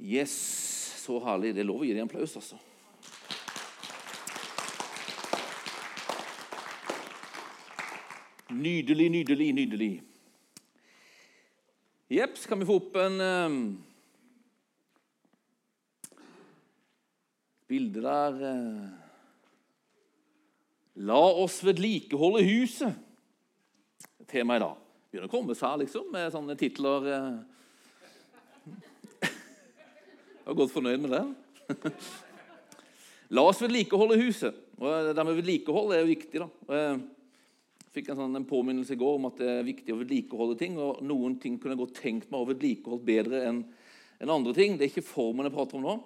Yes, så herlig. Det er lov å gi dem en applaus, altså. Nydelig, nydelig, nydelig. Jepp, kan vi få opp en um, bilde der uh, La oss vedlikeholde huset. Temaet i dag. Begynner å komme seg liksom, med sånne titler. Uh, jeg var godt fornøyd med det. La oss vedlikeholde huset. Og det med vedlikehold er jo viktig. da. Jeg fikk en, sånn, en påminnelse i går om at det er viktig å vedlikeholde ting. og Noen ting kunne jeg godt tenkt meg å vedlikeholde bedre enn en andre ting. Det er ikke formen jeg prater om nå.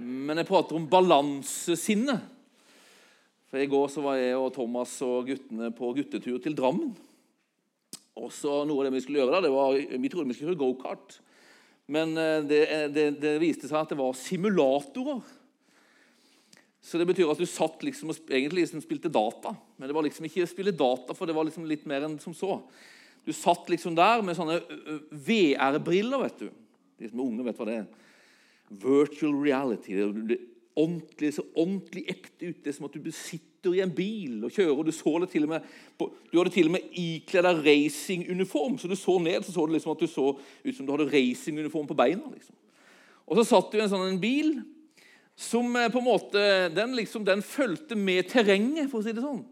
Men jeg prater om balansesinnet. For I går så var jeg og Thomas og guttene på guttetur til Drammen. Og så Noe av det vi skulle gjøre da, det var, vi trodde vi skulle kjøre gokart. Men eh, det, det, det viste seg at det var simulatorer. Så det betyr at du satt liksom og egentlig liksom spilte data. Men det var liksom ikke å spille data, for det var liksom litt mer enn som så. Du satt liksom der med sånne VR-briller, vet du. De som er unge, vet hva det er. Virtual reality. Det er ordentlig, så ordentlig ekte ut. Det er som at du sitter i en bil og kjører. og Du så det til og med du hadde til og med ikledd deg racinguniform. Så du så ned, så så det liksom at du så ut som du hadde racinguniform på beina. liksom. Og så satt du i en sånn en bil som på en måte, den, liksom, den fulgte med terrenget, for å si det sånn.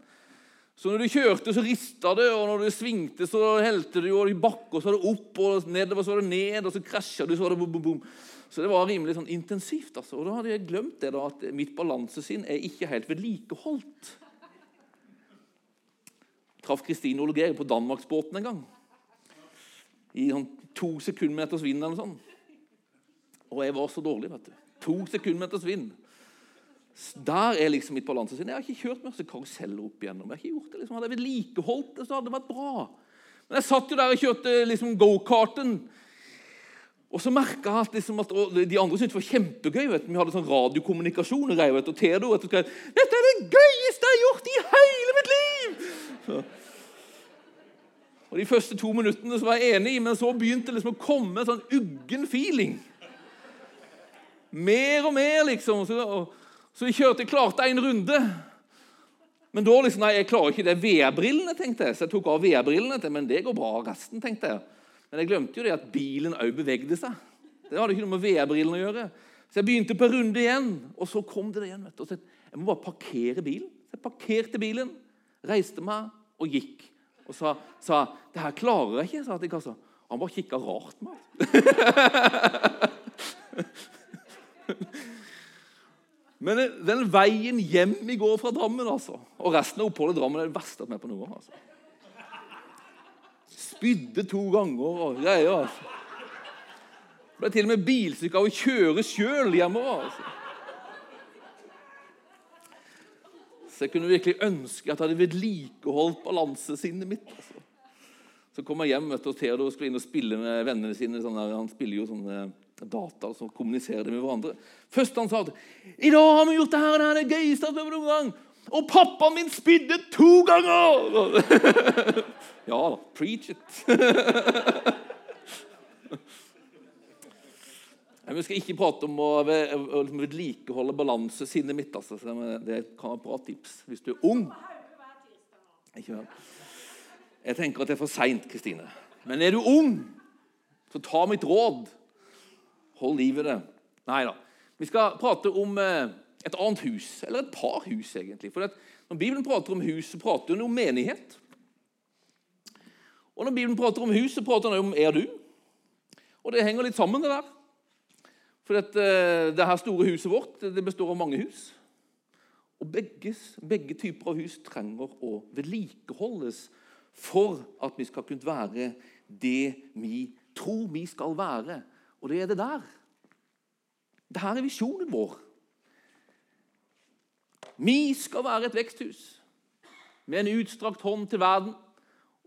Så når du kjørte, så rista det, og når du svingte, så helte du og i bakke, og så var det opp, og nedover så var det ned, og så krasja du, så var det bom, bom, bom. Så det var rimelig sånn intensivt. altså. Og da hadde jeg glemt det da, at mitt balansesinn er ikke helt vedlikeholdt. Traff Kristine Olgeir på Danmarksbåten en gang. I sånn to sekundmeters vind eller sånn. Og jeg var så dårlig, vet du. To sekundmeters vind. Der er liksom mitt balansesinn. Jeg har ikke kjørt masse karuseller opp igjennom. Jeg har ikke gjort det liksom. Hadde jeg vedlikeholdt det, så hadde det vært bra. Men jeg satt jo der og kjørte liksom go-karten. Og så merka jeg at, liksom at de andre syntes det var kjempegøy. vet. Vi hadde sånn radiokommunikasjon. Og, vet, og Tedo, vet du, skrev 'Dette er det gøyeste jeg har gjort i hele mitt liv!' Så. Og De første to minuttene så var jeg enig, men så begynte det liksom å komme en sånn uggen feeling. Mer og mer, liksom. Så, og, så vi kjørte, klarte en runde. Men da liksom, nei, jeg klarer ikke det VR-brillene, tenkte jeg. Så jeg tok av VR-brillene. Men det går bra, resten, tenkte jeg. Men jeg glemte jo det at bilen òg bevegde seg. Det hadde ikke noe med VR-brillene å gjøre. Så jeg begynte på runde igjen, og så kom det igjen. vet du. Jeg må bare parkere bilen. Så jeg parkerte bilen, reiste meg og gikk. Og sa, sa 'Det her klarer jeg ikke', sa jeg til kassa. Han bare kikka rart på meg. Men den veien hjem i går fra Drammen altså, og resten av oppholdet i Drammen er det verste jeg har vært med på noe. altså. Spydde to ganger og greier. altså. Det ble til og med bilsyk av å kjøre sjøl hjemover. altså. Så jeg kunne virkelig ønske at jeg hadde vedlikeholdt balansesinnet mitt. altså. Så kom jeg hjem vet du, og Theodor skulle inn og spille med vennene sine. Sånn der, han spiller jo sånne data, så kommuniserer de med hverandre. Først han sa at 'I dag har vi gjort det her, det her er det gøyeste jeg har prøvd noen gang.' 'Og pappaen min spydde to ganger!' ja da. Preach it. Vi skal ikke prate om å vedlikeholde balansesinnet mitt. Altså. Det kan være bra tips hvis du er ung. Jeg tenker at det er for seint, Kristine. Men er du ung, så ta mitt råd. Hold liv i det. Nei da. Vi skal prate om eh, et annet hus, eller et par hus, egentlig. For Når Bibelen prater om hus, så prater den om menighet. Og når Bibelen prater om hus, så prater den om er du. Og det henger litt sammen, det der. For dette, eh, det her store huset vårt det består av mange hus. Og begges, begge typer av hus trenger å vedlikeholdes for at vi skal kunne være det vi tror vi skal være og det er det der. Dette er visjonen vår. Vi skal være et veksthus med en utstrakt hånd til verden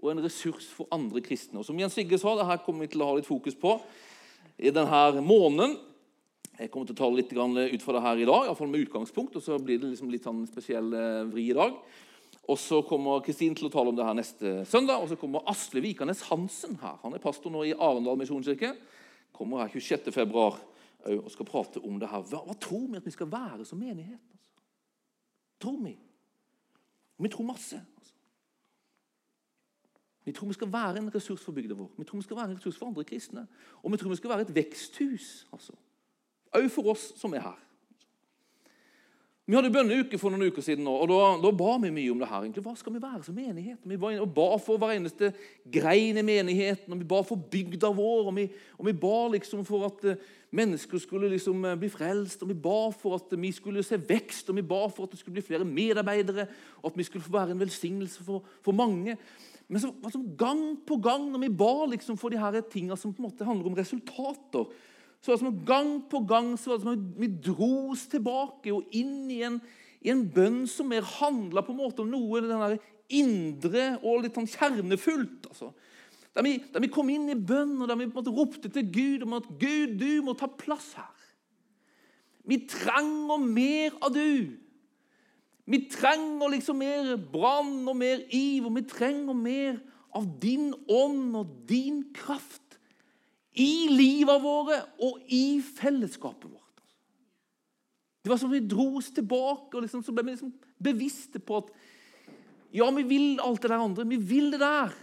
og en ressurs for andre kristne. Og som Jens Vigge sa, det her kommer vi til å ha litt fokus på i denne måneden. Jeg kommer til å ta litt ut fra det her i dag, iallfall med utgangspunkt. og Så blir det liksom litt sånn spesiell eh, vri i dag. Og Så kommer Kristin til å tale om det her neste søndag. Og så kommer Asle Vikanes Hansen her. Han er pastor nå i Arendal misjonskirke kommer her 26. februar og skal prate om det her. Hva, hva tror vi at vi skal være som menighet? Tror vi? Vi tror masse. Altså. Vi tror vi skal være en ressurs for bygda vår. Vi tror vi skal være en ressurs for andre kristne. Og vi tror vi skal være et veksthus. altså. Òg for oss som er her. Vi hadde bønneuke for noen uker siden, og da, da, ba vi mye om det her. egentlig. Hva skal vi være som menighet? Vi ba, og ba for hver eneste grein i menigheten, og vi ba for bygda vår. Og vi, og vi ba liksom for at uh, mennesker skulle liksom uh, bli frelst, og vi ba for at vi skulle se vekst, og vi ba for at det skulle bli flere medarbeidere, og at vi skulle få være en velsignelse for, for mange. Men så, altså, gang på gang når vi ba liksom, for de her tingene som på en måte handler om resultater, så var det som gang på gang så var det som vi dro oss tilbake og inn i en, i en bønn som mer handla om noe den indre og litt sånn kjernefullt. altså. Der vi, der vi, kom inn i bønn og der vi på en måte ropte til Gud om at Gud, du må ta plass her. Vi trenger mer av du. Vi trenger liksom mer brann og mer iv, og Vi trenger mer av din ånd og din kraft i livet våre og i fellesskapet vårt. Det var som vi dro oss tilbake og liksom, så ble vi liksom bevisste på at ja, vi vil alt det der andre. Vi vil det der.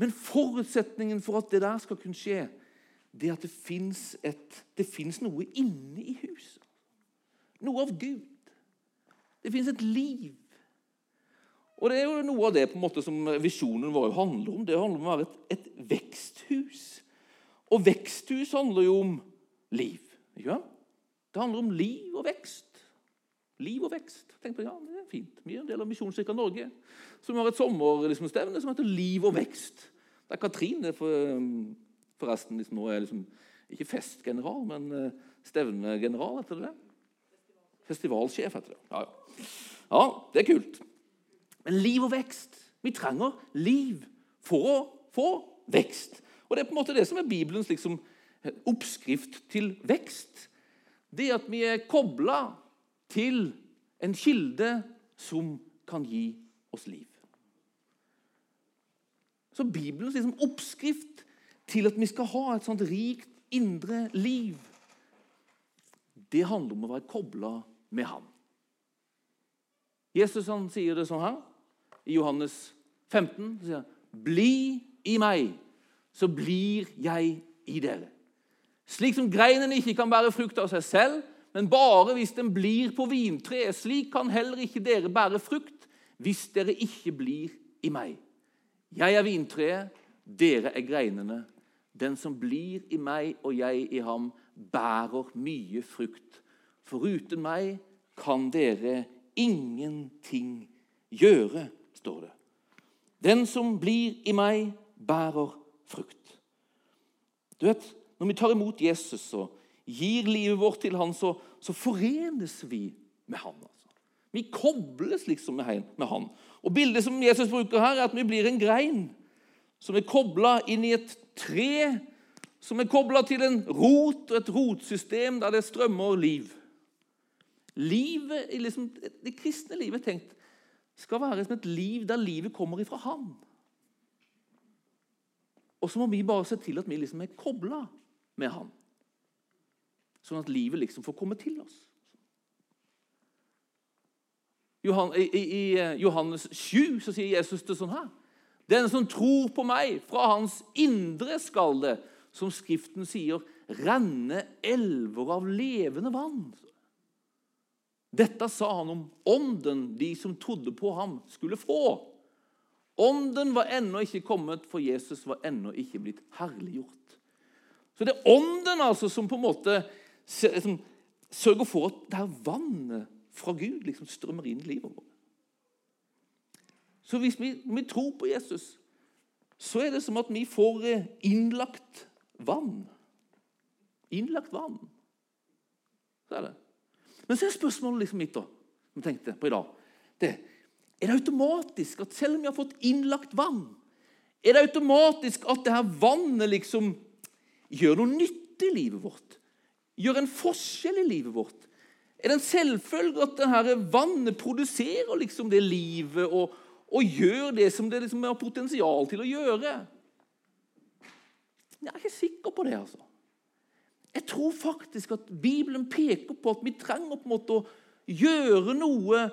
Men forutsetningen for at det der skal kunne skje, det er at det fins noe inne i huset. Noe av Gud. Det fins et liv. Og Det er jo noe av det på en måte som visjonen vår handler om. Det handler om å være et, et veksthus. Og veksthus handler jo om liv. ikke sant? Det handler om liv og vekst. Liv og vekst. Tenk på, ja, det er fint. Vi er en del av Misjonskirka Norge, som har et sommerstevne liksom, som heter Liv og vekst. Det er Katrine, for, um, forresten liksom, nå er liksom, ikke festgeneral, men uh, stevnegeneral, heter det det? Festivalsjef, heter det. Ja, ja. ja, det er kult. Men liv og vekst. Vi trenger liv for å få vekst. Og Det er på en måte det som er Bibelens liksom, oppskrift til vekst. Det at vi er kobla til en kilde som kan gi oss liv. Så Bibelens liksom, oppskrift til at vi skal ha et sånt rikt indre liv, det handler om å være kobla med Han. Jesus han sier det sånn her i Johannes 15. sier 'Bli i meg, så blir jeg i dere. Slik som greinen ikke kan bære frukt av seg selv, men bare hvis den blir på vintreet, slik kan heller ikke dere bære frukt hvis dere ikke blir i meg. Jeg er vintreet, dere er greinene. Den som blir i meg og jeg i ham, bærer mye frukt. For uten meg kan dere ingenting gjøre, står det. Den som blir i meg, bærer frukt. Du vet, Når vi tar imot Jesus og gir livet vårt til han, så, så forenes vi med han. Altså. Vi kobles liksom med han. Og Bildet som Jesus bruker her, er at vi blir en grein som er kobla inn i et tre, som er kobla til en rot og et rotsystem der det strømmer liv. Livet, liksom, Det kristne livet tenkt skal være som et liv der livet kommer ifra Han. Og så må vi bare se til at vi liksom er kobla med Han. Sånn at livet liksom får komme til oss. I, i, I, Johannes 7 så sier Jesus det sånn her. Den som tror på meg, fra hans indre skal det, som Skriften sier, renne elver av levende vann. Dette sa han om ånden de som trodde på ham, skulle få. Ånden var ennå ikke kommet, for Jesus var ennå ikke blitt herliggjort. Så det er ånden altså som på en måte som sørger for at det her vannet fra Gud liksom strømmer inn i livet vårt. Så hvis vi, vi, tror på Jesus, så er det som at vi får eh, innlagt vann. Innlagt vann. Så er det. Men så er spørsmålet liksom mitt, da, som jeg tenkte på i dag det er er det automatisk at selv om vi har fått innlagt vann, er det automatisk at det her vannet liksom gjør noe nytte i livet vårt? Gjør en forskjell i livet vårt? Er det en selvfølge at det her vannet produserer liksom det livet og, og gjør det som det liksom har potensial til å gjøre? Jeg er ikke sikker på det. altså. Jeg tror faktisk at Bibelen peker på at vi trenger på en måte å gjøre noe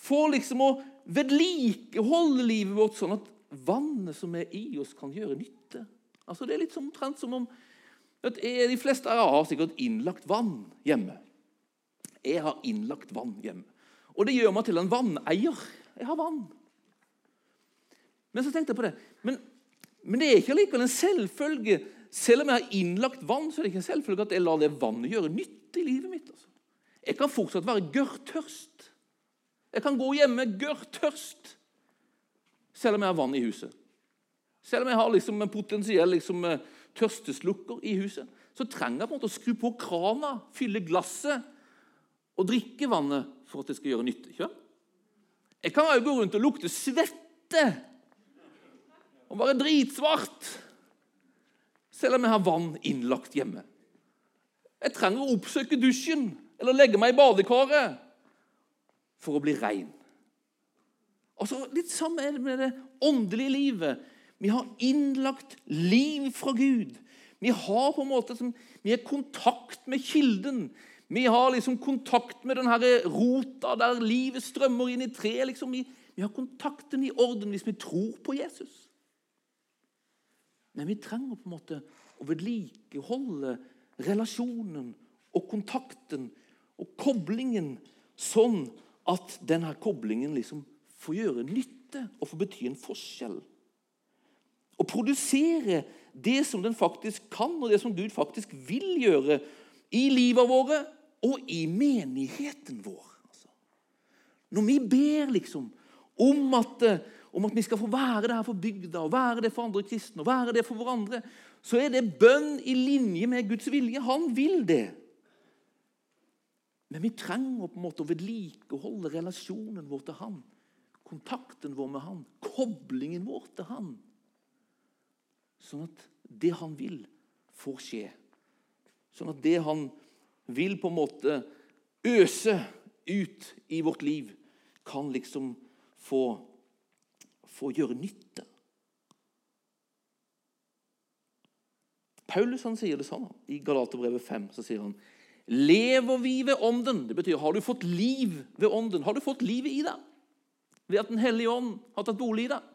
for liksom å vedlikeholde livet vårt sånn at vannet som er i oss, kan gjøre nytte. Altså Det er litt omtrent som om vet, De fleste av har sikkert innlagt vann hjemme. Jeg har innlagt vann hjemme. Og det gjør meg til en vanneier. Jeg har vann. Men så tenkte jeg på det. Men, men det er ikke allikevel en selvfølge. Selv om jeg har innlagt vann, så er det ikke en selvfølge at jeg lar det vannet gjøre nytte i livet mitt. Altså. Jeg kan fortsatt være gørrtørst. Jeg kan gå hjemme gørrtørst selv om jeg har vann i huset. Selv om jeg har liksom en potensiell liksom, eh, tørsteslukker i huset, så trenger jeg på en måte å skru på krana, fylle glasset og drikke vannet for at det skal gjøre nytte. ikke? Jeg kan jo gå rundt og lukte svette og være dritsvart selv om jeg har vann innlagt hjemme. Jeg trenger å oppsøke dusjen eller legge meg i badekaret for å bli rein. Altså, litt samme er det med det åndelige livet. Vi har innlagt liv fra Gud. Vi har på en måte vi er kontakt med kilden. Vi har liksom kontakt med den rota der livet strømmer inn i treet. Liksom. Vi, vi, har kontakten i orden hvis vi tror på Jesus. Men vi trenger på en måte å vedlikeholde relasjonen og kontakten og koblingen sånn at denne koblingen liksom får gjøre nytte og får bety en forskjell. Å produsere det som den faktisk kan, og det som Gud faktisk vil gjøre i livet våre og i menigheten vår. Altså. Når vi ber liksom om at, eh, om at vi skal få være det her for bygda, og være det for andre kristne og være det for hverandre, så er det bønn i linje med Guds vilje. Han vil det. Men vi trenger på en måte å vedlikeholde relasjonen vår til Han. Kontakten vår med Han, koblingen vår til Han. Sånn at det Han vil, får skje. Sånn at det Han vil på en måte øse ut i vårt liv, kan liksom få, få gjøre nytte. Paulus han sier det sånn i Galaterbrevet 5. så sier han Lever vi ved Ånden? Det betyr, Har du fått liv ved Ånden? Har du fått livet i deg? Ved at Den hellige ånd har tatt bolig i deg?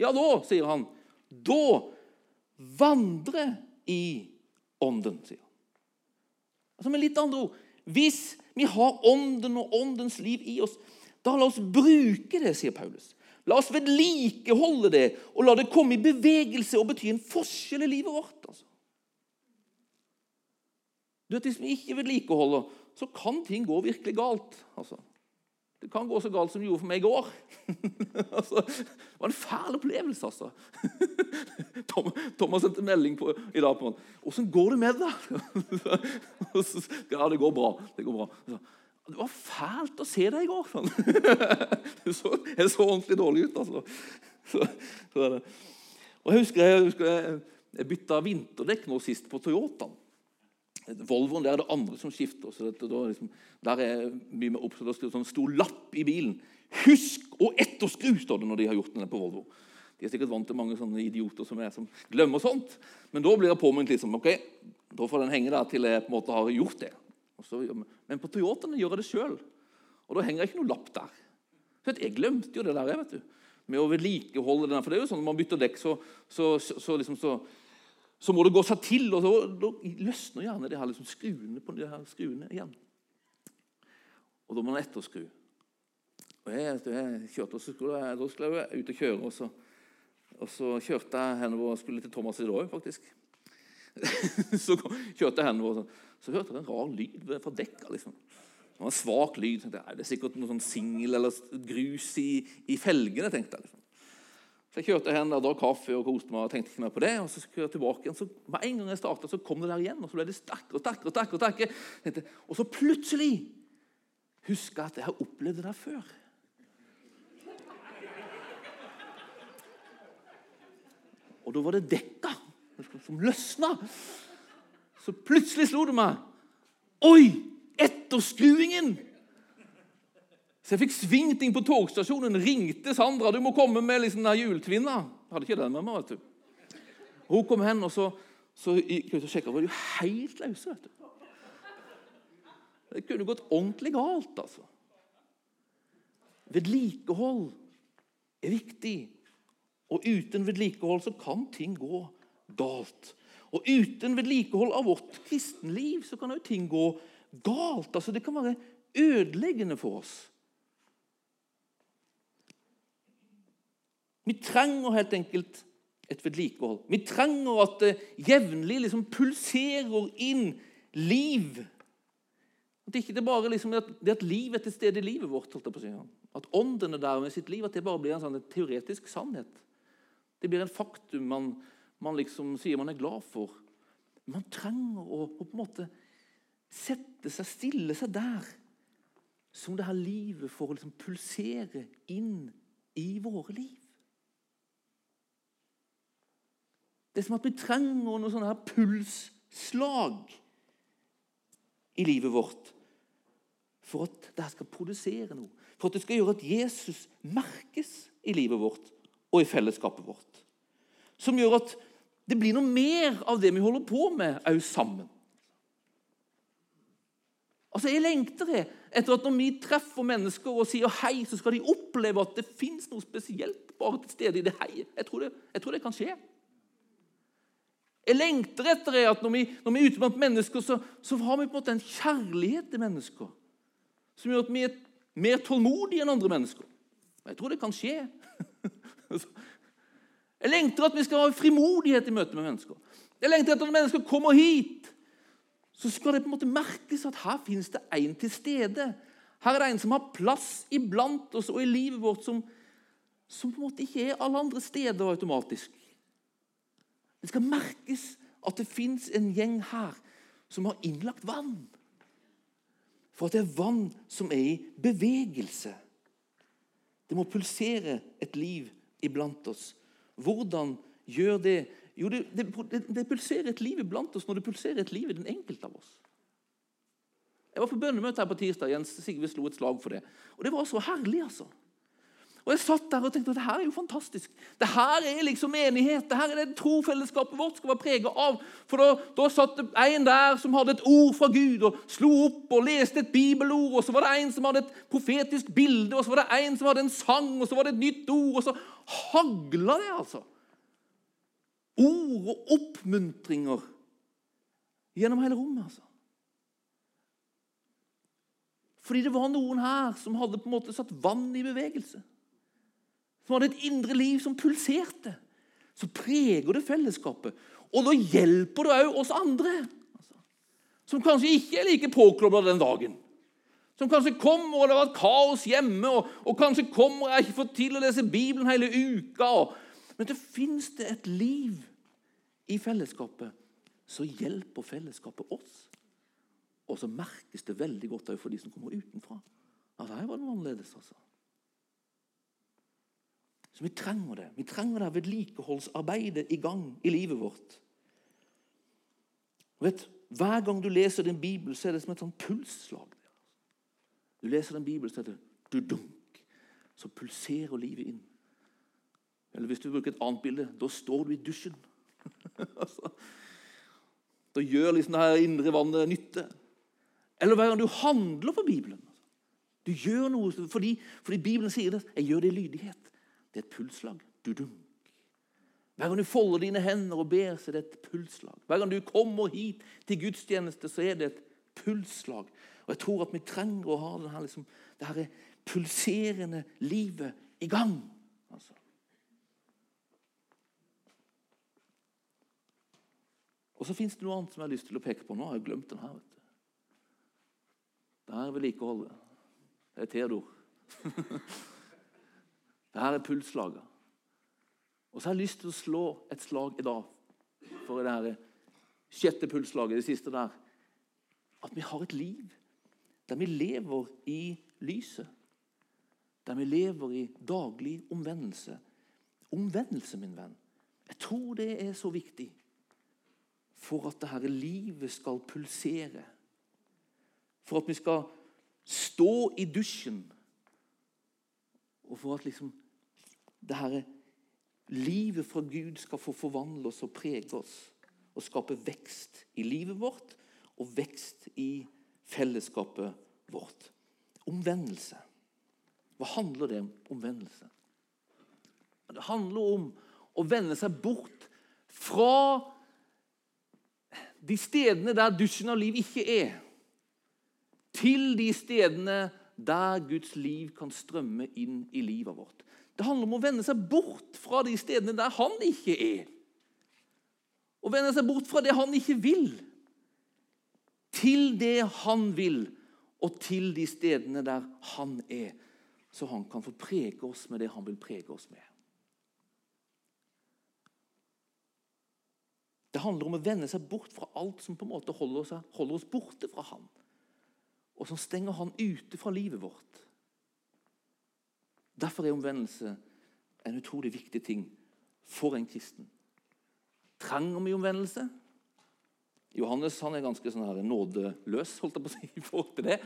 Ja, da, sier han, da vandre i Ånden, sier han. Altså Med litt andre ord Hvis vi har Ånden og Åndens liv i oss, da la oss bruke det, sier Paulus. La oss vedlikeholde det og la det komme i bevegelse og bety en forskjell i livet vårt. altså. Du vet, Hvis vi ikke vedlikeholder, så kan ting gå virkelig galt. Altså. Det kan gå så galt som det gjorde for meg i går. altså, det var en fæl opplevelse, altså. Thomas sendte melding på, i dag på 'Åssen går det med deg?' ja, det går bra. Det går bra. Det var fælt å se deg i går. Sånn. Du så, jeg så ordentlig dårlig ut. altså. Så, så og Jeg husker jeg, jeg, jeg bytta vinterdekk nå sist på Toyotaen. Volvoen der er det andre som skifter. så dette, liksom, Der er mye mer oppsatt. Det sånn stor lapp i bilen. 'Husk å etterskru', står det når de har gjort den på Volvo. De er sikkert vant til mange sånne idioter som er som glemmer sånt. Men da blir det påminnet liksom, ok, da får den henge der til jeg på en måte har gjort det. Så, men på Toyotaene gjør jeg det sjøl. Og da henger det ikke noe lapp der. Så jeg glemte jo det der vet du, med å vedlikeholde den. For det er jo sånn når man bytter dekk, så, så, så, liksom, så må det gå seg til, og da løsner gjerne det her liksom skruene på de her skruene igjen. Og da må man etterskru. Og jeg, jeg kjørte, og så skulle jeg, da skulle jeg ut og kjøre, og så, og så kjørte jeg henover og skulle til Thomas i dag, faktisk. så kjørte jeg henover, og så, så hørte jeg en rar lyd fra dekka. liksom. Det var en svak lyd. tenkte Det er sikkert noe sånn singel eller grus i, i felgene. tenkte jeg. liksom. Så Jeg kjørte hen og drakk kaffe og koste meg. og tenkte ikke mer på det, og så kjørte jeg tilbake igjen, så Med en gang jeg startet, så kom det der igjen, og så ble det sterkere og sterkere. Og sterkere, og sterkere. Og så plutselig husker jeg at jeg har opplevd det der før. Og da var det dekka som løsna. Så plutselig slo det meg. Oi! Etterskruingen! Så jeg fikk svingt inn på togstasjonen, ringte Sandra. 'Du må komme med liksom, den juletvinna.' Jeg hadde ikke den med meg, vet du. Hun kom hen, og så, så gikk jeg ut og sjekka, var de jo helt løse. vet du. Det kunne gått ordentlig galt, altså. Vedlikehold er viktig. Og uten vedlikehold så kan ting gå galt. Og uten vedlikehold av vårt kristenliv så kan jo ting gå galt. Altså Det kan være ødeleggende for oss. Vi trenger helt enkelt et vedlikehold. Vi trenger at det jevnlig liksom pulserer inn liv. At ikke det bare liksom, det at liv er til stede i livet vårt. At ånden er der med sitt liv, at det bare blir en sånn teoretisk sannhet. Det blir en faktum man, man liksom sier man er glad for. Man trenger å, å, på en måte sette seg, stille seg der, som det her livet får liksom pulsere inn i våre liv. Det er som at vi trenger noen sånne her pulsslag i livet vårt for at det skal produsere noe. For at det skal gjøre at Jesus merkes i livet vårt og i fellesskapet vårt. Som gjør at det blir noe mer av det vi holder på med, òg sammen. Altså, Jeg lengter etter at når vi treffer mennesker og sier hei, så skal de oppleve at det fins noe spesielt bare til stede i det heiet. Jeg jeg tror det kan skje. Jeg lengter etter det at når vi, når vi er ute blant mennesker, så, så, har vi på en måte en kjærlighet til mennesker som gjør at vi er mer tålmodige enn andre mennesker. Jeg tror det kan skje. Jeg lengter at vi skal ha frimodighet i møte med mennesker. Jeg lengter etter at mennesker kommer hit, så skal det på en måte merkes at her finnes det en til stede. Her er det en som har plass iblant oss og i livet vårt som, som på en måte ikke er alle andre steder automatisk. Det skal merkes at det fins en gjeng her som har innlagt vann. For at det er vann som er i bevegelse. Det må pulsere et liv iblant oss. Hvordan gjør det? Jo, det, det, det, pulserer et liv iblant oss når det pulserer et liv i den enkelte av oss. Jeg var på bønnemøte her på tirsdag. Jens Sigve slo et slag for det. Og det var så herlig, altså. Og Jeg satt der og tenkte at det her er jo fantastisk. Det her er liksom enighet. Det her er det trofellesskapet vårt skal være preget av. For da, da satt en der som hadde et ord fra Gud og slo opp og leste et bibelord. Og så var det en som hadde et profetisk bilde, og så var det en som hadde en sang, og så var det et nytt ord. Og så hagla det, altså. Ord og oppmuntringer gjennom hele rommet, altså. Fordi det var noen her som hadde på en måte satt vann i bevegelse som hadde et indre liv som pulserte, så preger det fellesskapet. Og da hjelper det òg oss andre, altså, som kanskje ikke er like påklobla den dagen. Som kanskje kommer, og det har vært kaos hjemme, og, og kanskje kommer og jeg ikke fått til å lese Bibelen hele uka. Og, men det fins det et liv i fellesskapet, så hjelper fellesskapet oss. Og så merkes det veldig godt for de som kommer utenfra. Altså, her var det annerledes. altså. Så vi trenger det. Vi trenger det vedlikeholdsarbeidet i gang i livet vårt. Vet, hver gang du leser din bibel, så er det som et sånn pulsslag. Du leser den bibelen, så er det du-dunk. Så pulserer livet inn. Eller hvis du bruker et annet bilde, da står du i dusjen. altså, da gjør liksom det her indre vannet nytte. Eller hver gang du handler for Bibelen. Du gjør noe fordi, fordi Bibelen sier det. Jeg gjør det i lydighet. Det er et pulsslag. Du-dunk. Hver gang du folder dine hender og ber, så er det et pulsslag. Hver gang du kommer hit til gudstjeneste, så er det et pulsslag. Og Jeg tror at vi trenger å ha denne, liksom, det her pulserende livet i gang. Altså. Og så fins det noe annet som jeg har lyst til å peke på. Nå har jeg glemt den her. vet du. Det her er vedlikeholdet. Det er Theodor. Dette er pulsslaget. Og så har jeg lyst til å slå et slag i dag for det her sjette pulsslaget, det siste der. At vi har et liv der vi lever i lyset. Der vi lever i daglig omvendelse. Omvendelse, min venn. Jeg tror det er så viktig for at dette livet skal pulsere. For at vi skal stå i dusjen og for at liksom det her livet fra Gud skal få forvandle oss og prege oss. Og skape vekst i livet vårt og vekst i fellesskapet vårt. Omvendelse. Hva handler det om? Omvendelse. Det handler om å vende seg bort fra de stedene der dusjen av liv ikke er, til de stedene der Guds liv kan strømme inn i livet vårt. Det handler om å vende seg bort fra de stedene der han ikke er. Å vende seg bort fra det han ikke vil, til det han vil, og til de stedene der han er, så han kan få prege oss med det han vil prege oss med. Det handler om å vende seg bort fra alt som på en måte holder oss, holder oss borte fra han, og som stenger han ute fra livet vårt. Derfor er omvendelse en utrolig viktig ting for en kristen. Trenger vi omvendelse? Johannes han er ganske sånn her nådeløs holdt jeg på å si, i forhold til det.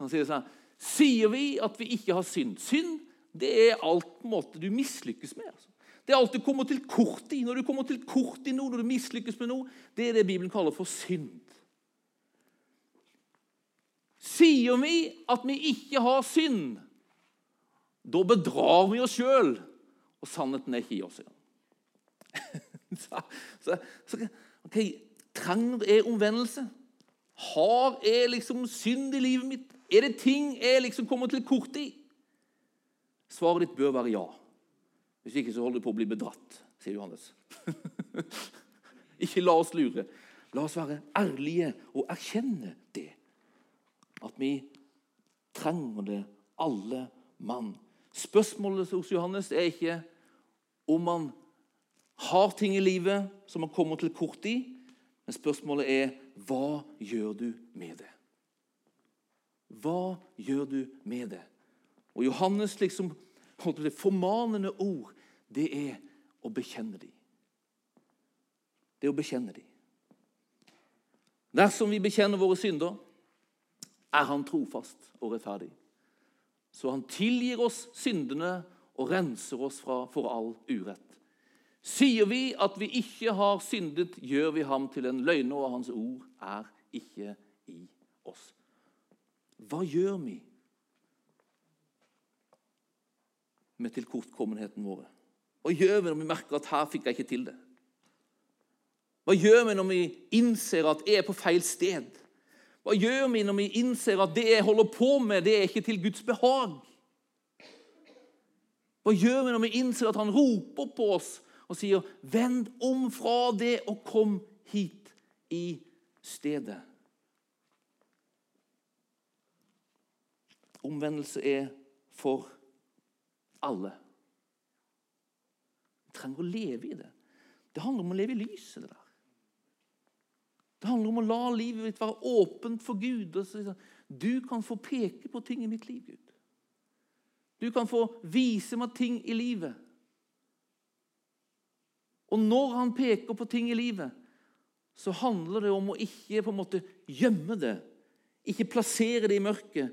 Han sier sånn Sier vi at vi ikke har synd? Synd det er alt på en måte du mislykkes med. altså. Det er alt du kommer til kort i. Når du kommer til kort i noe, når du mislykkes med noe, det er det Bibelen kaller for synd. Sier vi at vi ikke har synd, da bedrar vi oss sjøl, og sannheten er ikke i oss. så, så, så, okay. Trenger jeg omvendelse? Har jeg liksom synd i livet mitt? Er det ting jeg liksom kommer til kort i? Svaret ditt bør være ja. Hvis ikke så holder du på å bli bedratt, sier Johannes. ikke la oss lure. La oss være ærlige og erkjenne det. At vi trenger det, alle mann. Spørsmålet hos Johannes er ikke om man har ting i livet som man kommer til kort i, men spørsmålet er hva gjør du med det? Hva gjør du med det? Og Johannes liksom, formanende ord, det er å bekjenne dem. Det er å bekjenne dem. Dersom vi bekjenner våre synder, er Han trofast og rettferdig så han tilgir oss syndene og renser oss fra, for all urett. Sier vi at vi ikke har syndet, gjør vi ham til en løgner, og hans ord er ikke i oss. Hva gjør vi med tilkortkommenheten våre? Hva gjør vi når vi merker at her fikk jeg ikke til det? Hva gjør vi når vi innser at jeg er på feil sted? Hva gjør vi når vi innser at det jeg holder på med, det er ikke til Guds behag? Hva gjør vi når vi innser at han roper på oss og sier 'Vend om fra det og kom hit i stedet'? Omvendelse er for alle. Vi trenger å leve i det. Det handler om å leve i lyset. det der. Det handler om å la livet ditt være åpent for Gud. Du kan få peke på ting i mitt liv, Gud. Du kan få vise meg ting i livet. Og når han peker på ting i livet, så handler det om å ikke på en måte gjemme det, ikke plassere det i mørket,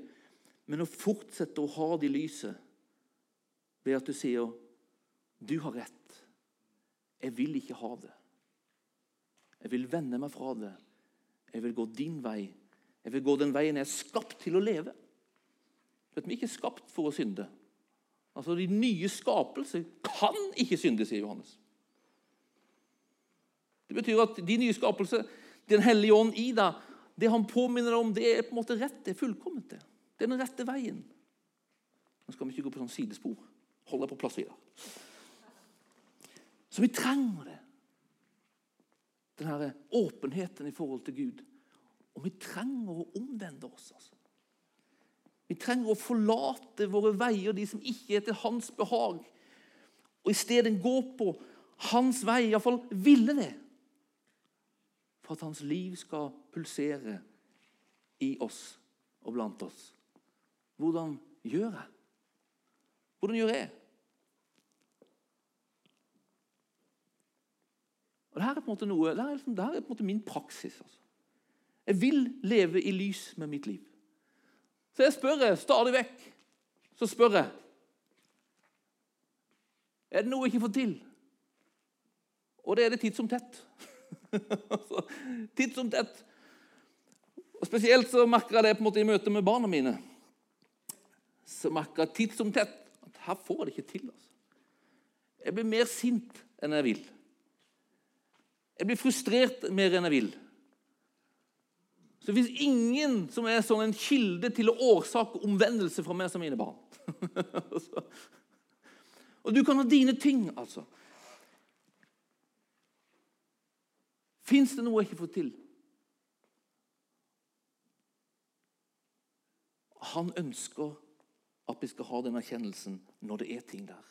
men å fortsette å ha det i lyset ved at du sier 'Du har rett. Jeg vil ikke ha det.' Jeg vil vende meg fra det. Jeg vil gå din vei. Jeg vil gå den veien jeg er skapt til å leve. Vet, vi er ikke skapt for å synde. Altså, De nye skapelser kan ikke synde, sier Johannes. Det betyr at de nye skapelser, Den hellige ånd i deg, det han påminner deg om, det er på en måte rett. Det er fullkomment. Det Det er den rette veien. Nå skal vi ikke gå på sånn sidespor. Hold deg på plass videre. Så vi trenger det denne åpenheten i forhold til Gud. Og vi trenger å omvende oss. altså. Vi trenger å forlate våre veier, de som ikke er til hans behag, og i stedet gå på hans vei, iallfall ville det, for at hans liv skal pulsere i oss og blant oss. Hvordan gjør jeg? Hvordan gjør jeg? Og Dette er på en måte noe, det er, liksom, det er på en måte min praksis. Altså. Jeg vil leve i lys med mitt liv. Så jeg spør jeg stadig vekk. Så spør jeg Er det noe jeg ikke får til? Og det er det titt som tett. Altså, titt som tett. Og Spesielt så merker jeg det på en måte i møte med barna mine. Så merker jeg titt som tett at her får jeg det ikke til. altså. Jeg blir mer sint enn jeg vil. Jeg blir frustrert mer enn jeg vil. Så det fins ingen som er sånn en kilde til å årsake omvendelse fra meg som mine barn. og du kan ha dine ting, altså. Fins det noe jeg ikke får til? Han ønsker at vi skal ha den erkjennelsen når det er ting der.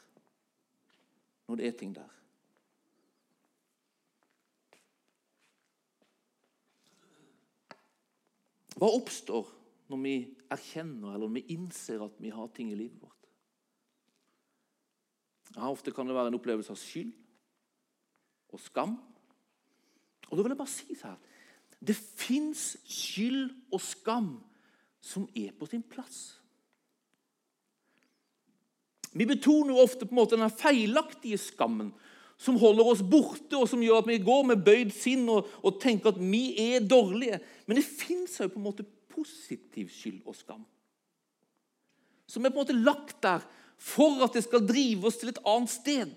Når det er ting der. Hva oppstår når vi erkjenner eller når vi innser at vi har ting i livet vårt? Ja, Ofte kan det være en opplevelse av skyld og skam. Og da vil jeg bare si så her Det fins skyld og skam som er på sin plass. Vi betoner ofte på en måte den feilaktige skammen som holder oss borte, og som gjør at vi går med bøyd sinn og, og tenker at vi er dårlige. Men det fins måte positiv skyld og skam. Som er på en måte lagt der for at det skal drive oss til et annet sted.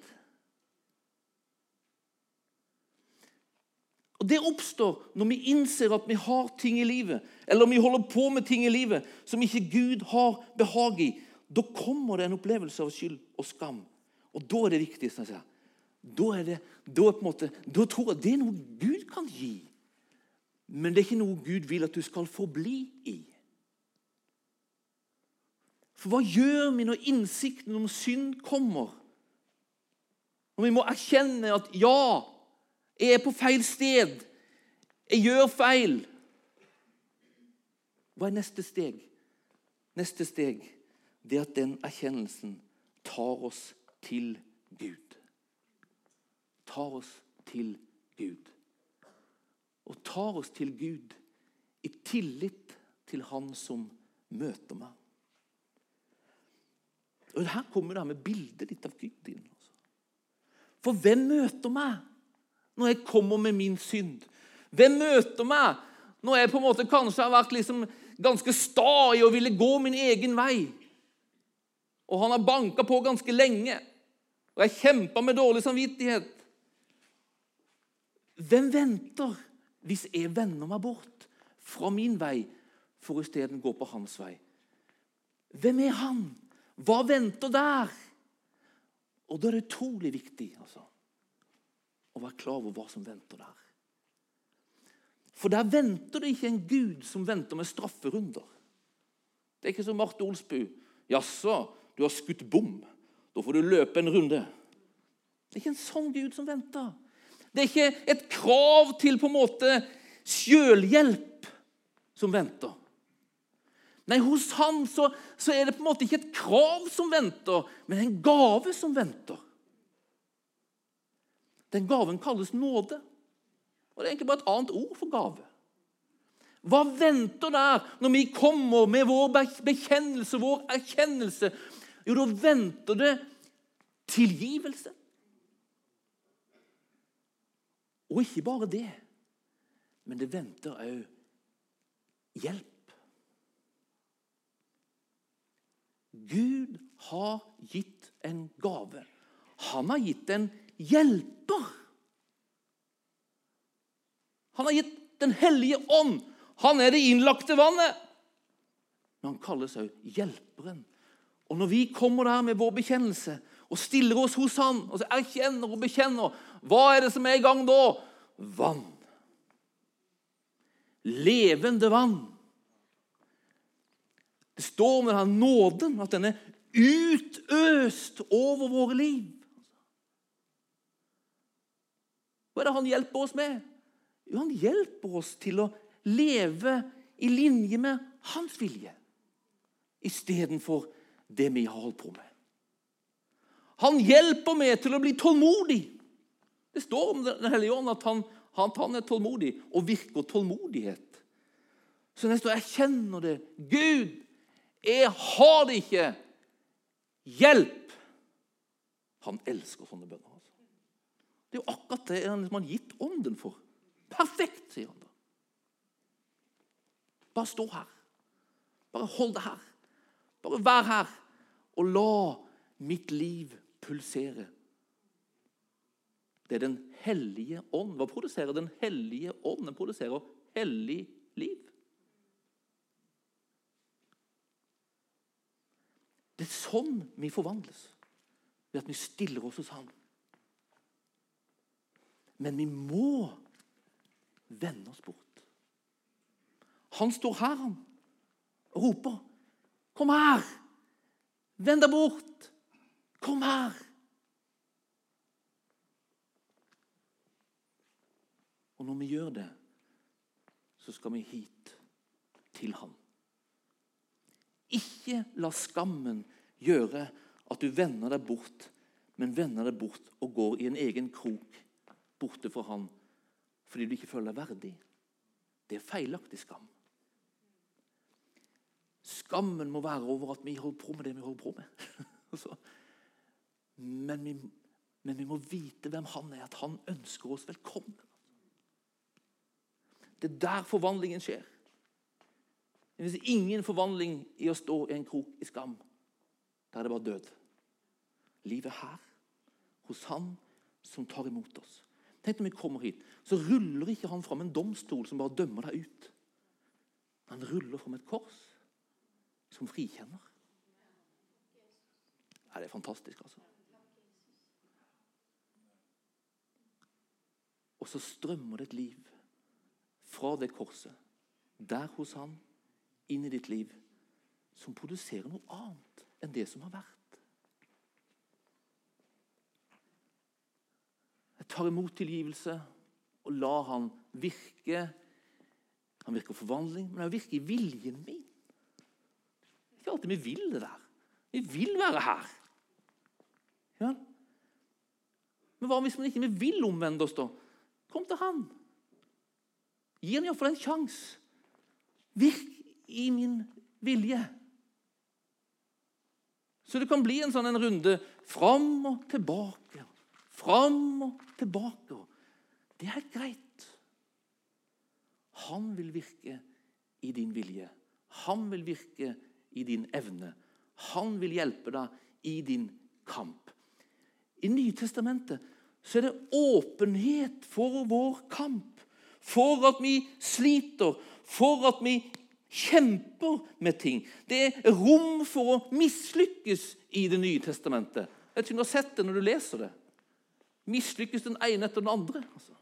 Og Det oppstår når vi innser at vi har ting i livet, eller vi holder på med ting i livet som ikke Gud har behag i. Da kommer det en opplevelse av skyld og skam. Og da er det viktig. Sånn jeg da, er det, da, er måte, da tror jeg det er noe Gud kan gi. Men det er ikke noe Gud vil at du skal forbli i. For hva gjør vi når innsikten om synd kommer? Når vi må erkjenne at ja, jeg er på feil sted. Jeg gjør feil. Hva er neste steg? Neste steg det er at den erkjennelsen tar oss til Gud. Tar oss til Gud. Og tar oss til Gud i tillit til Han som møter meg. Og Her kommer det her med bildet ditt av Gud inn. Altså. For hvem møter meg når jeg kommer med min synd? Hvem møter meg når jeg på en måte kanskje har vært liksom ganske sta i å ville gå min egen vei? Og han har banka på ganske lenge, og jeg kjempa med dårlig samvittighet. Hvem venter hvis jeg vender meg bort fra min vei for isteden gå på hans vei? Hvem er han? Hva venter der? Og da er det utrolig viktig altså, å være klar over hva som venter der. For der venter det ikke en Gud som venter med strafferunder. Det er ikke som Marte Olsbu. Jaså, du har skutt bom. Da får du løpe en runde. Det er ikke en sånn Gud som venter. Det er ikke et krav til på en måte sjølhjelp som venter. Nei, hos han så, så, er det på en måte ikke et krav som venter, men en gave som venter. Den gaven kalles nåde. Og Det er egentlig bare et annet ord for gave. Hva venter der når vi kommer med vår bekjennelse, vår erkjennelse? Jo, da venter det tilgivelse. Og ikke bare det, men det venter òg hjelp. Gud har gitt en gave. Han har gitt en hjelper. Han har gitt Den hellige ånd. Han er det innlagte vannet. Men han kalles òg hjelperen. Og når vi kommer der med vår bekjennelse og stiller oss hos Han og så erkjenner og bekjenner, hva er det som er i gang da? Vann. Levende vann. Det står med denne nåden at den er utøst over våre liv. Hva er det han hjelper oss med? Jo, han hjelper oss til å leve i linje med hans vilje istedenfor det vi har holdt på med. Han hjelper meg til å bli tålmodig. Det står om Den hellige ånd at han, han, er tålmodig og virker tålmodighet. Så når jeg erkjenner det Gud, jeg har det ikke. Hjelp! Han elsker sånne bønner. Altså. Det er jo akkurat det han har gitt ånden for. Perfekt, sier han da. Bare stå her. Bare hold det her. Bare vær her. Og la mitt liv pulsere. Det er Den hellige ånd. Hva produserer Den hellige ånd? Den produserer hellig liv. Det er sånn vi forvandles. Ved at vi stiller oss hos ham. Men vi må vende oss bort. Han står her, han, og roper. Kom her! Vend deg bort! Kom her! Og når vi gjør det, så skal vi hit til ham. Ikke la skammen gjøre at du vender deg bort, men vender deg bort og går i en egen krok borte fra han fordi du ikke føler deg verdig. Det er feilaktig skam. Skammen må være over at vi holder på med det vi holder på med. men, vi, men, vi, må vite hvem han er, at han ønsker oss velkommen. Det er der forvandlingen skjer. Det finnes ingen forvandling i å stå i en krok i skam. Der er det bare død. Livet er her, hos han som tar imot oss. Tenk når vi kommer hit, så ruller ikke han fram en domstol som bare dømmer deg ut. Han ruller fram et kors som frikjenner. Det er fantastisk, altså. Og så strømmer det et liv fra det korset, der hos han, inn i ditt liv, som produserer noe annet enn det som har vært. Jeg tar imot tilgivelse og lar han virke. Han virker forvandling, men han virker i viljen min ikke alltid vi vil det der. Vi vil være her. Ja. Men hva hvis man ikke vil omvende oss, da? Kom til han. Gi han iallfall en sjanse. Virk i min vilje. Så det kan bli en sånn en runde fram og tilbake. Fram og tilbake. Det er greit. Han vil virke i din vilje. Han vil virke i din evne. Han vil hjelpe deg i din kamp. I Nytestamentet så er det åpenhet for vår kamp. For at vi sliter, for at vi kjemper med ting. Det er rom for å mislykkes i Det nye testamentet. Jeg vet ikke om du har sett det når du leser det. Mislykkes den ene etter den andre. Altså.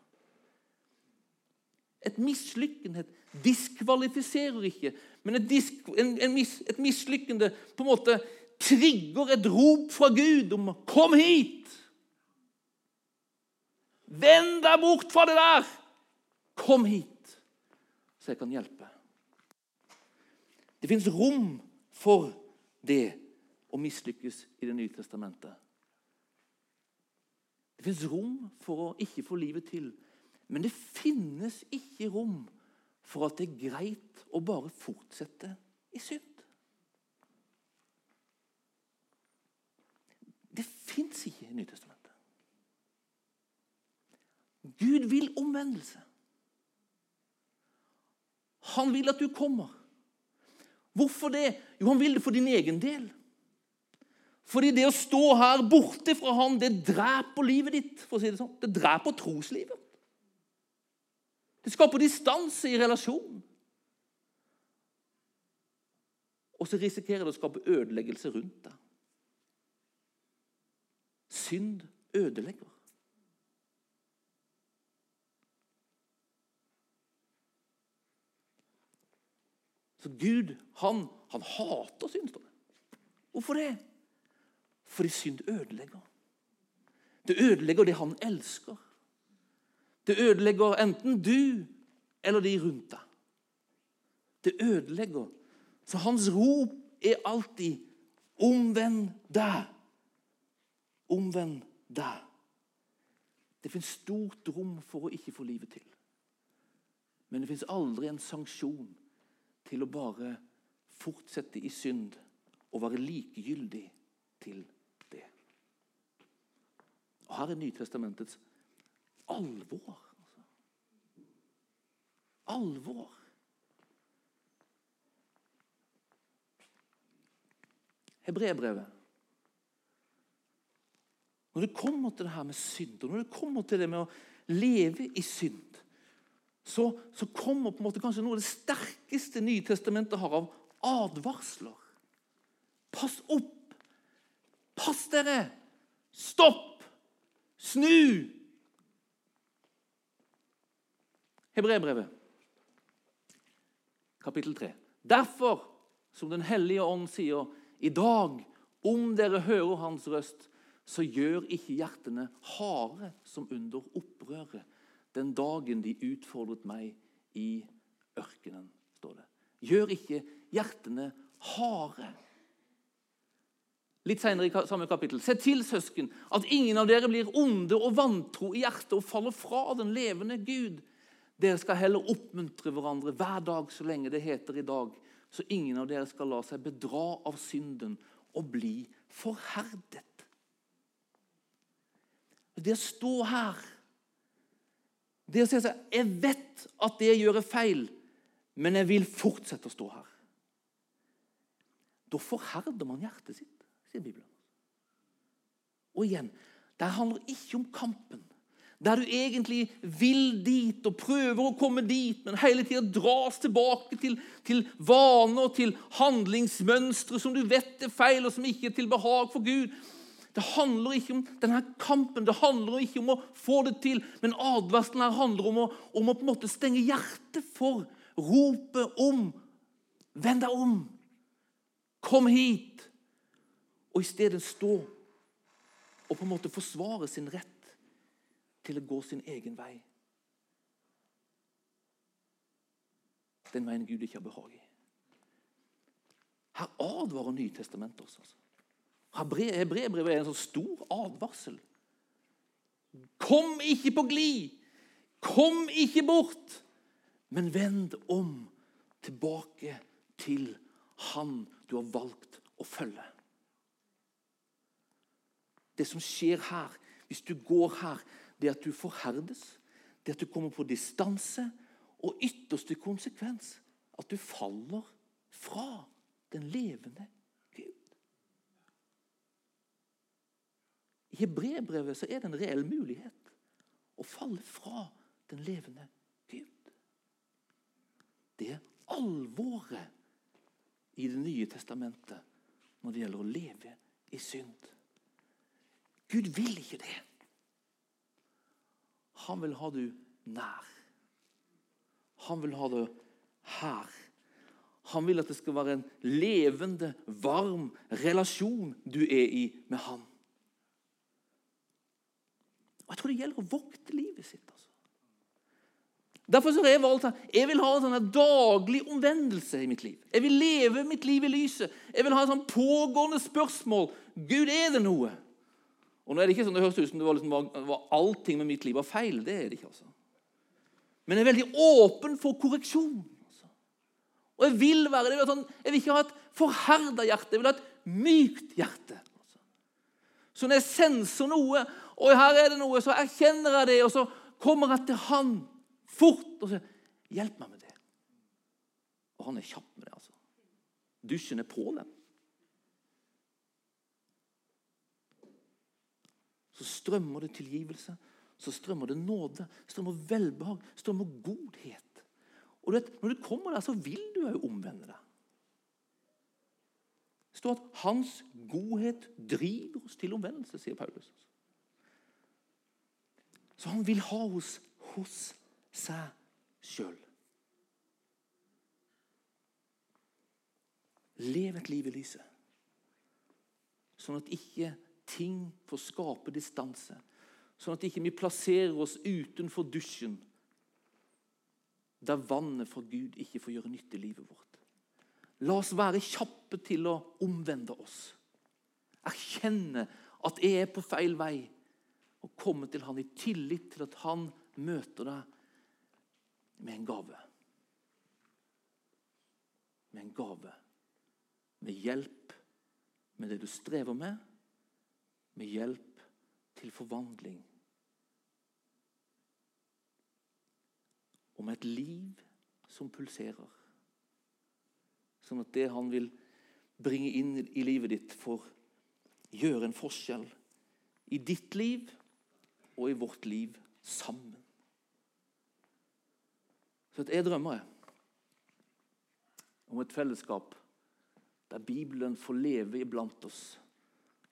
Et mislykkenhet diskvalifiserer ikke, men et, disk, en, en mis, et mislykkende på en måte trigger et rop fra Gud om 'Kom hit!' Vend deg bort fra det der! Kom hit, så jeg kan hjelpe. Det fins rom for det å mislykkes i Det nye testamentet. Det fins rom for å ikke få livet til men det finnes ikke rom for at det er greit å bare fortsette i synd. Det fins ikke i Nytestamentet. Gud vil omvendelse. Han vil at du kommer. Hvorfor det? Jo, han vil det for din egen del. Fordi det å stå her borte fra ham, det dreper livet ditt. for å si Det sånn. Det dreper troslivet. Det skaper distanse i relasjonen. Og så risikerer det å skape ødeleggelse rundt deg. Synd ødelegger. Så Gud, han, han hater synd, står det. Hvorfor det? Fordi synd ødelegger. Det ødelegger det han elsker. Det ødelegger enten du eller de rundt deg. Det ødelegger. Så hans rop er alltid 'omvend deg'. Omvend deg. Det fins stort rom for å ikke få livet til. Men det fins aldri en sanksjon til å bare fortsette i synd og være likegyldig til det. Og Her er Nytestamentets alvor. Altså. alvor. Hebreerbrevet. Når det kommer til det her med synd, og når det kommer til det med å leve i synd, så, så kommer på en måte kanskje noe av det sterkeste Nytestamentet har av advarsler. Pass opp! Pass dere! Stopp! Snu! Hebreerbrevet, kapittel 3. Derfor, som Den hellige ånd sier, i dag, om dere hører Hans røst, så gjør ikke hjertene harde som under opprøret den dagen de utfordret meg i ørkenen, står det. Gjør ikke hjertene harde. Litt senere i samme kapittel. Se til, søsken, at ingen av dere blir onde og vantro i hjertet og faller fra den levende Gud. Dere skal heller oppmuntre hverandre hver dag så lenge det heter i dag, så ingen av dere skal la seg bedra av synden og bli forherdet. Det å stå her Det å si at jeg vet at det jeg gjør, er feil, men jeg vil fortsette å stå her. Da forherder man hjertet sitt, sier Bibelen. Og igjen, det handler ikke om kampen. Der du egentlig vil dit og prøver å komme dit, men hele tida dras tilbake til, til vaner og til handlingsmønstre som du vet er feil, og som ikke er til behag for Gud. Det handler ikke om denne kampen, det handler ikke om å få det til. Men advarselen her handler om å, om å på en måte stenge hjertet for ropet om Vend deg om! Kom hit! Og i stedet stå og på en måte forsvare sin rett til å gå sin egen vei. Den veien Gud ikke har behag i. Her advarer Nytestamentet oss. altså. Hebreerbrevet er en sånn stor advarsel. Kom ikke på glid! Kom ikke bort! Men vend om tilbake til Han du har valgt å følge. Det som skjer her, hvis du går her, det at du forherdes, det at du kommer på distanse, og ytterste konsekvens at du faller fra den levende I Hebrebrevet så er det en reell mulighet å falle fra den levende Gud. Det er alvoret i Det nye testamentet når det gjelder å leve i synd. Gud vil ikke det. Han vil ha du nær. Han vil ha det her. Han vil at det skal være en levende, varm relasjon du er i med han. Og Jeg tror det gjelder å vokte livet sitt. altså. Derfor har jeg valgt at jeg vil ha en sånn daglig omvendelse i mitt liv. Jeg vil leve mitt liv i lyset. Jeg vil ha et sånn pågående spørsmål. Gud, er det noe? Og nå er Det ikke sånn, det høres ut som det var, liksom, var, var allting med mitt liv var feil. Det er det ikke. altså. Men jeg er veldig åpen for korreksjon. Altså. Og jeg vil være det. Sånn, jeg vil ikke ha et forherda hjerte. Jeg vil ha et mykt hjerte. Altså. Så når jeg senser noe og her er det noe, så erkjenner jeg det, og så kommer jeg til han fort og sier 'Hjelp meg med det'. Og han er kjapp med det. altså. Dusjen er på den. Så strømmer det tilgivelse, så strømmer det nåde, strømmer velbehag, strømmer godhet. Og du vet, Når du kommer der, så vil du jo omvende deg. Det står at hans godhet driver oss til omvendelse, sier Paulus. Så han vil ha oss hos seg sjøl. Lev et liv i lyset, sånn at ikke ting får skape distanse. Sånn at ikke vi plasserer oss utenfor dusjen, der vannet fra Gud ikke får gjøre nytte i livet vårt. La oss være kjappe til å omvende oss. Erkjenne at jeg er på feil vei og komme til han i tillit til at han møter deg med en gave. Med en gave. Med hjelp med det du strever med, med hjelp til forvandling. Og med et liv som pulserer. Sånn at det han vil bringe inn i livet ditt, får gjøre en forskjell i ditt liv og i vårt liv sammen. Så jeg drømmer om et fellesskap der Bibelen får leve iblant oss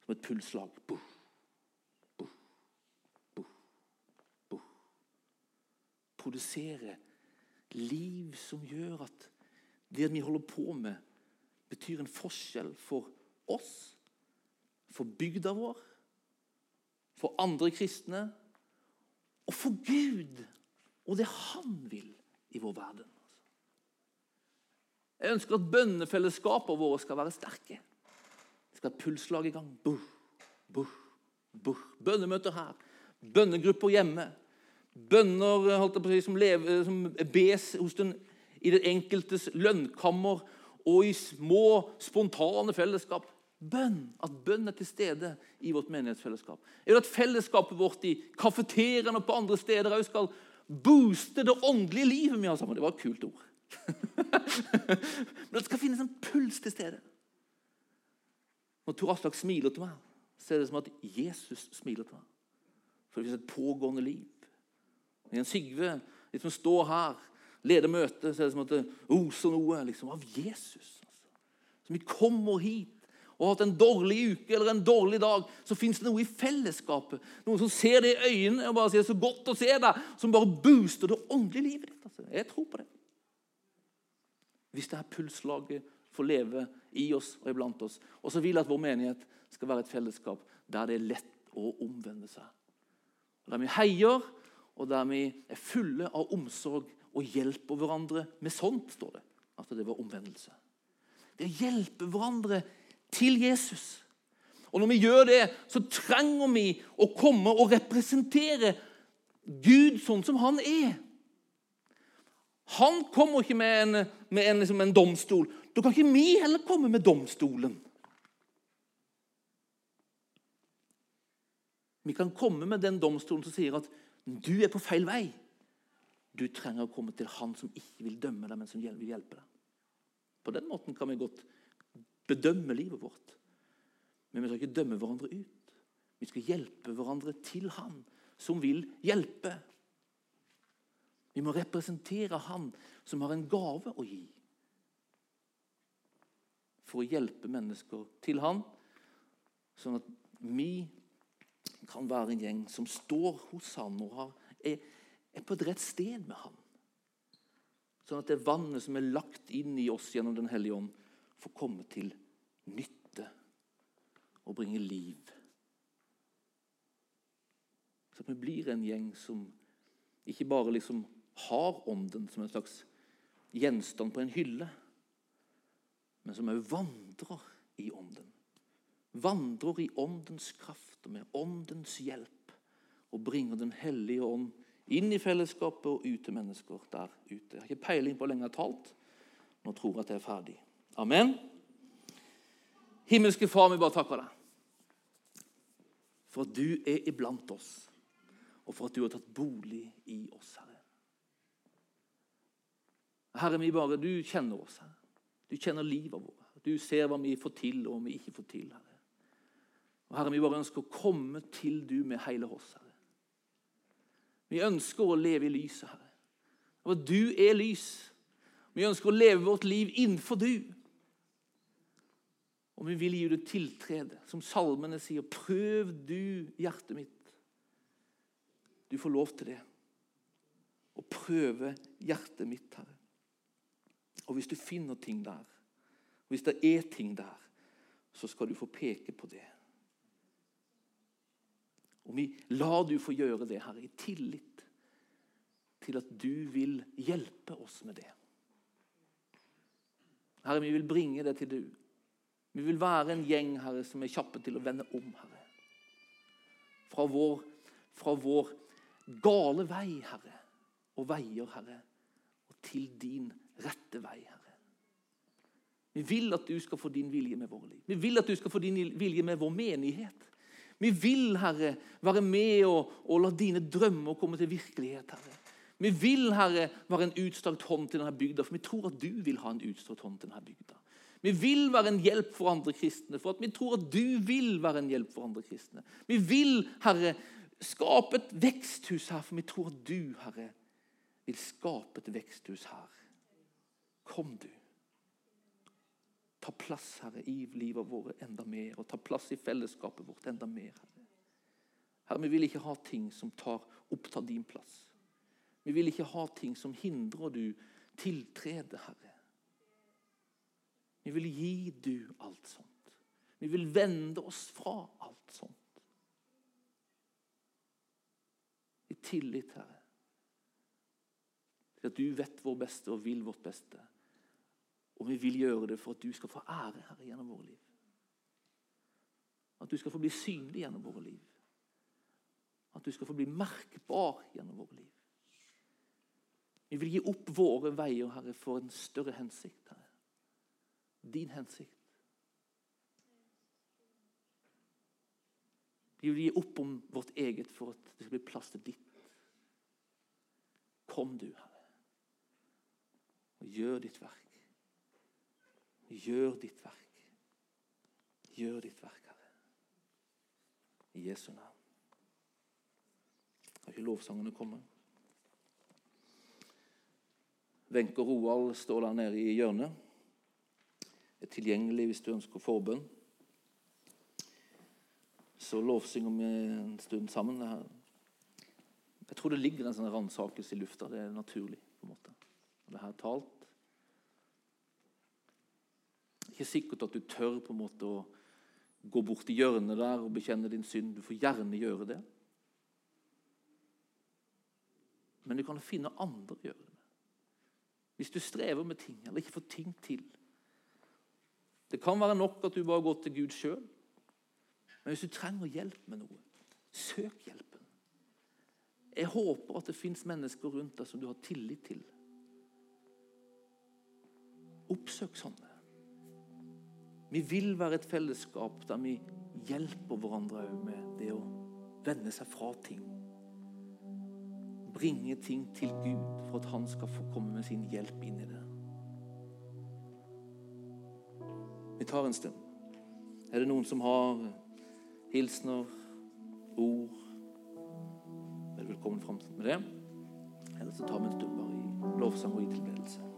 som et pulsslag. Buh, buh, buh, buh. Produsere liv som gjør at det vi holder på med, betyr en forskjell for oss, for bygda vår, for andre kristne og for Gud og det han vil i vår verden. Jeg ønsker at bønnefellesskapene våre skal være sterke. Det skal et pulslag i gang. Buh, buh, buh. Bønnemøter her. Bønnegrupper hjemme. Bønner si, som, lever, som bes den, i det enkeltes lønnkammer og i små, spontane fellesskap. Bønn. At bønn er til stede i vårt menighetsfellesskap. Jeg vil at fellesskapet vårt i kafeteriaene og på andre steder òg skal booste det åndelige livet vi har sammen. Det var et kult ord. Men det skal finnes en puls til stede. Når Tor Aslak smiler til meg, så er det som at Jesus smiler til meg. For det finnes et pågående liv. Når Jens Sigve liksom står her, leder møtet, så er det som at det oser noe liksom, av Jesus. Altså. Så vi kommer hit og har hatt en dårlig uke eller en dårlig dag, så fins det noe i fellesskapet. Noen som ser det i øynene og bare sier 'så godt å se deg', som bare booster det åndelige livet ditt. Altså. Jeg tror på det. Hvis det her pulslaget får leve i oss og iblant oss. Og så vil jeg at vår menighet skal være et fellesskap der det er lett å omvende seg. Der vi heier, og der vi er fulle av omsorg og hjelper hverandre med sånt, står det. At det var omvendelse. Det å hjelpe hverandre til Jesus. Og Når vi gjør det, så trenger vi å komme og representere Gud sånn som han er. Han kommer ikke med en, med en, liksom en domstol. Da kan ikke vi heller komme med domstolen. Vi kan komme med den domstolen som sier at du er på feil vei. Du trenger å komme til han som ikke vil dømme deg, men som vil hjelpe deg. På den måten kan vi godt bedømme livet vårt. Men vi skal ikke dømme hverandre ut. Vi skal hjelpe hverandre til han som vil hjelpe. Vi må representere Han som har en gave å gi. For å hjelpe mennesker til Han, sånn at vi kan være en gjeng som står hos Han og har, er, er, på et rett sted med Han. Sånn at det vannet som er lagt inn i oss gjennom Den hellige ånd, får komme til nytte og bringe liv. Så vi blir en gjeng som ikke bare liksom har Ånden som en slags gjenstand på en hylle, men som òg vandrer i Ånden. Vandrer i Åndens kraft og med Åndens hjelp og bringer Den hellige ånd inn i fellesskapet og ut til mennesker der ute. Jeg har ikke peiling på hvor lenge jeg har talt. Nå tror jeg at jeg er ferdig. Amen. Himmelske Far, vi bare takker deg for at du er iblant oss, og for at du har tatt bolig i oss, Herre. Herre, vi bare, du kjenner oss. Herre. Du kjenner livet vårt. Du ser hva vi får til, og hva vi ikke får til. Herre. Og Herre, Vi bare ønsker å komme til du med hele oss. Herre. Vi ønsker å leve i lyset, Herre. For du er lys. Vi ønsker å leve vårt liv innenfor du. Og vi vil gi det tiltrede. Som salmene sier, prøv du hjertet mitt. Du får lov til det. Å prøve hjertet mitt, Herre. Og hvis du finner ting der, hvis det er ting der, så skal du få peke på det. Og vi lar du få gjøre det, Herre, i tillit til at du vil hjelpe oss med det. Herre, vi vil bringe det til du. Vi vil være en gjeng Herre, som er kjappe til å vende om, Herre. Fra vår, fra vår gale vei, Herre, og veier, Herre, og til din rette vei, Herre. Vi vil at du skal få din vilje med våre liv. Vi vil at du skal få din vilje med vår menighet. Vi vil, Herre, være med og, og la dine drømmer komme til virkelighet, Herre. Vi vil, Herre, være en utstrakt hånd til denne bygda, for vi tror at du vil ha en utstrakt hånd til denne bygda. Vi vil være en hjelp for andre kristne, for at vi tror at du vil være en hjelp for andre kristne. Vi vil, Herre, skape et veksthus her, for vi tror at du, Herre, vil skape et veksthus her. Kom, du. Ta plass, Herre, i livet vårt enda mer, og ta plass i fellesskapet vårt enda mer. Herre, Herre vi vil ikke ha ting som tar, opptar din plass. Vi vil ikke ha ting som hindrer du tiltrede, Herre. Vi vil gi du alt sånt. Vi vil vende oss fra alt sånt. I tillit, Herre, til at du vet vår beste og vil vårt beste. Og vi vil gjøre det for at du skal få ære, Herre, gjennom våre liv. At du skal få bli synlig gjennom våre liv. At du skal få bli merkbar gjennom våre liv. Vi vil gi opp våre veier, Herre, for en større hensikt. Herre. Din hensikt. Vi vil gi opp om vårt eget for at det skal bli plass til ditt. Kom du, Herre, og gjør ditt verk. Gjør ditt verk. Gjør ditt verk, Herre. I Jesu navn. Har ikke lovsangene kommet? Wenche og Roald står der nede i hjørnet. Tilgjengelig hvis du ønsker forbønn. Så lovsynger vi en stund sammen. Jeg tror det ligger en sånn ransakelse i lufta. Det er naturlig. på en måte. Det her talt ikke sikkert at du tør på en måte å gå bort i hjørnet der og bekjenne din synd. Du får gjerne gjøre det. Men du kan finne andre å gjøre det med. Hvis du strever med ting eller ikke får ting til. Det kan være nok at du bare går til Gud sjøl. Men hvis du trenger hjelp med noe, søk hjelpen. Jeg håper at det fins mennesker rundt deg som du har tillit til. Oppsøk sånne. Vi vil være et fellesskap der vi hjelper hverandre med det å vende seg fra ting. Bringe ting til Gud for at han skal få komme med sin hjelp inn i det. Vi tar en stund. Er det noen som har hilsener, ord? Er velkommen fram med det? Eller så tar vi en stund bare i lovsang og i tilbedelse.